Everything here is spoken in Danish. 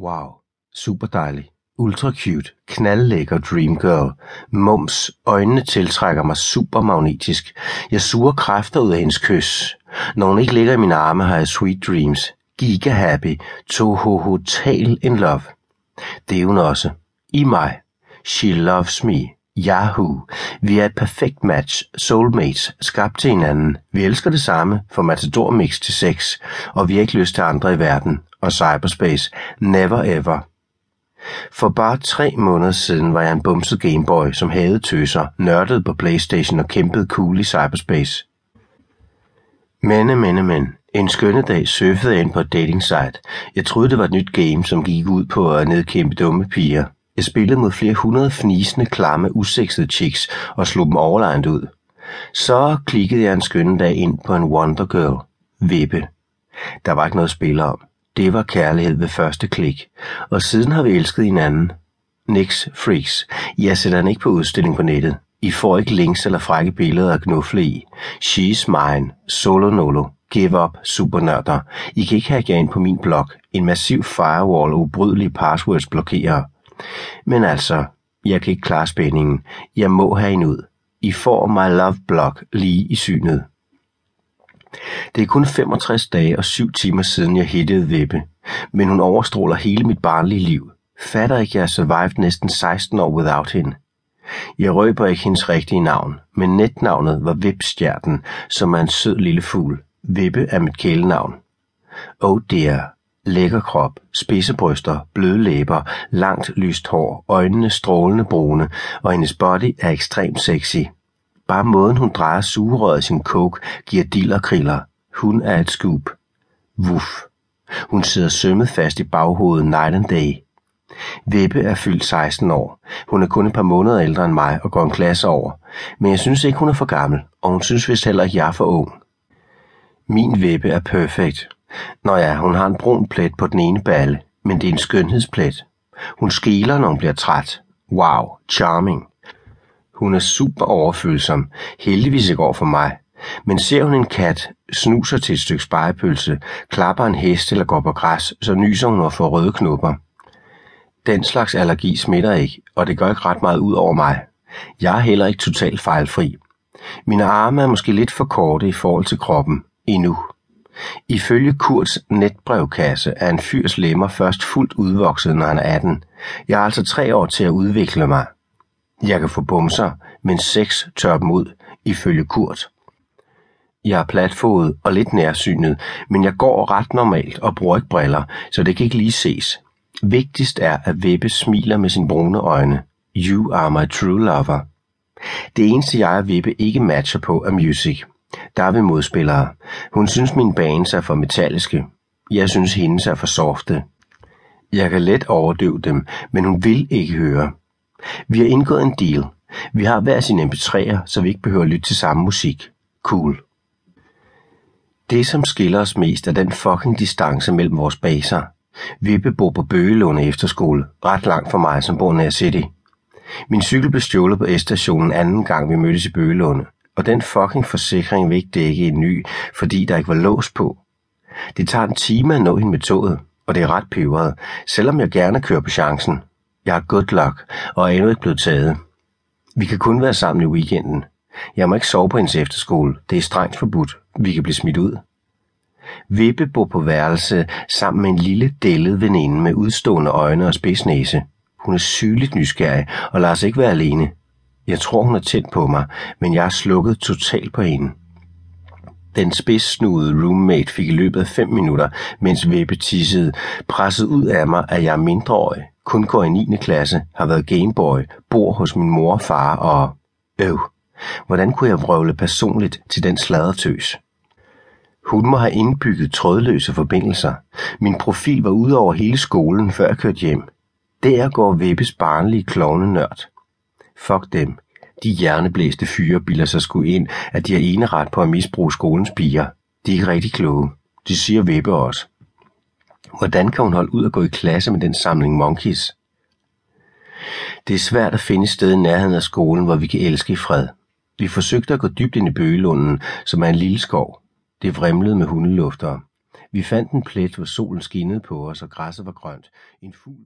Wow, super dejlig, ultra cute, knaldlækker dreamgirl, mums, øjnene tiltrækker mig super magnetisk, jeg suger kræfter ud af hendes kys. Når hun ikke ligger i mine arme, har jeg sweet dreams, giga happy, total in love. Det er hun også. I mig. She loves me. Yahoo! Vi er et perfekt match, soulmates, skabt til hinanden. Vi elsker det samme, for Matador Mix til sex, og vi har ikke lyst til andre i verden. Og cyberspace, never ever. For bare tre måneder siden var jeg en bumset Gameboy, som havde tøser, nørdede på Playstation og kæmpede cool i cyberspace. Men, men, men. En skønne dag surfede jeg ind på et dating site. Jeg troede, det var et nyt game, som gik ud på at nedkæmpe dumme piger. Jeg spillede mod flere hundrede fnisende, klamme, usexede chicks og slog dem overlegnet ud. Så klikkede jeg en skønne dag ind på en Wonder Girl. Vippe. Der var ikke noget at spille om. Det var kærlighed ved første klik. Og siden har vi elsket hinanden. Nix freaks. Jeg sætter den ikke på udstilling på nettet. I får ikke links eller frække billeder at knufle i. She's mine. Solo nolo. Give up, supernørder. I kan ikke have jer ind på min blog. En massiv firewall og ubrydelige passwords blokerer. Men altså, jeg kan ikke klare spændingen. Jeg må have en ud. I får my love blog lige i synet. Det er kun 65 dage og 7 timer siden jeg hittede Vippe, men hun overstråler hele mit barnlige liv. Fatter ikke, jeg har survived næsten 16 år without hende. Jeg røber ikke hendes rigtige navn, men netnavnet var Vipstjerten, som er en sød lille fugl. Vippe er mit kælenavn. Oh dear, lækker krop, spidse bryster, bløde læber, langt lyst hår, øjnene strålende brune, og hendes body er ekstremt sexy. Bare måden hun drejer sugerøret sin coke giver dillerkriller. Hun er et scoop. Wuff. Hun sidder sømmet fast i baghovedet night and day. Vippe er fyldt 16 år. Hun er kun et par måneder ældre end mig og går en klasse over. Men jeg synes ikke, hun er for gammel, og hun synes vist heller ikke, jeg er for ung. Min Vippe er perfekt. Nå ja, hun har en brun plet på den ene balle, men det er en skønhedsplet. Hun skiler, når hun bliver træt. Wow, charming. Hun er super overfølsom, heldigvis ikke over for mig. Men ser hun en kat, snuser til et stykke spejepølse, klapper en hest eller går på græs, så nyser hun og får røde knopper. Den slags allergi smitter ikke, og det gør ikke ret meget ud over mig. Jeg er heller ikke totalt fejlfri. Mine arme er måske lidt for korte i forhold til kroppen. Endnu. Ifølge Kurts netbrevkasse er en fyrs lemmer først fuldt udvokset, når han er 18. Jeg har altså tre år til at udvikle mig. Jeg kan få bumser, men sex tør dem ud, ifølge Kurt. Jeg er platfodet og lidt nærsynet, men jeg går ret normalt og bruger ikke briller, så det kan ikke lige ses. Vigtigst er, at Vippe smiler med sine brune øjne. You are my true lover. Det eneste jeg og Vippe ikke matcher på er music. Der er vi modspillere. Hun synes mine bands er for metalliske. Jeg synes hendes er for softe. Jeg kan let overdøve dem, men hun vil ikke høre. Vi har indgået en deal. Vi har hver sin mp3'er, så vi ikke behøver at lytte til samme musik. Cool. Det, som skiller os mest, er den fucking distance mellem vores baser. Vippe bor på Bøgelunde efterskole, ret langt fra mig, som bor nær City. Min cykel blev stjålet på S-stationen anden gang, vi mødtes i Bøgelunde, og den fucking forsikring vil ikke dække en ny, fordi der ikke var lås på. Det tager en time at nå hende med toget, og det er ret peberet, selvom jeg gerne kører på chancen. Jeg har good luck, og er endnu ikke blevet taget. Vi kan kun være sammen i weekenden. Jeg må ikke sove på hendes efterskole. Det er strengt forbudt. Vi kan blive smidt ud. Vippe bor på værelse sammen med en lille dællet veninde med udstående øjne og spidsnæse. Hun er sygeligt nysgerrig og lader sig ikke være alene. Jeg tror, hun er tæt på mig, men jeg er slukket totalt på hende. Den spidssnudede roommate fik i løbet af fem minutter, mens Vippe tissede, presset ud af mig, at jeg er mindreårig, kun går i 9. klasse, har været Gameboy, bor hos min mor og far og... Øv, hvordan kunne jeg vrøvle personligt til den sladdertøs? Hun må have indbygget trådløse forbindelser. Min profil var ude over hele skolen, før jeg kørte hjem. Der går Vippes barnlige klovne nørd. Fuck dem. De hjerneblæste fyre bilder sig sgu ind, at de har ene ret på at misbruge skolens piger. De er ikke rigtig kloge. De siger Vippe også. Hvordan kan hun holde ud at gå i klasse med den samling monkeys? Det er svært at finde et sted i nærheden af skolen, hvor vi kan elske i fred. Vi forsøgte at gå dybt ind i Bøgelunden, som er en lille skov. Det vrimlede med hundeluftere. Vi fandt en plet, hvor solen skinnede på os og græsset var grønt. En fugl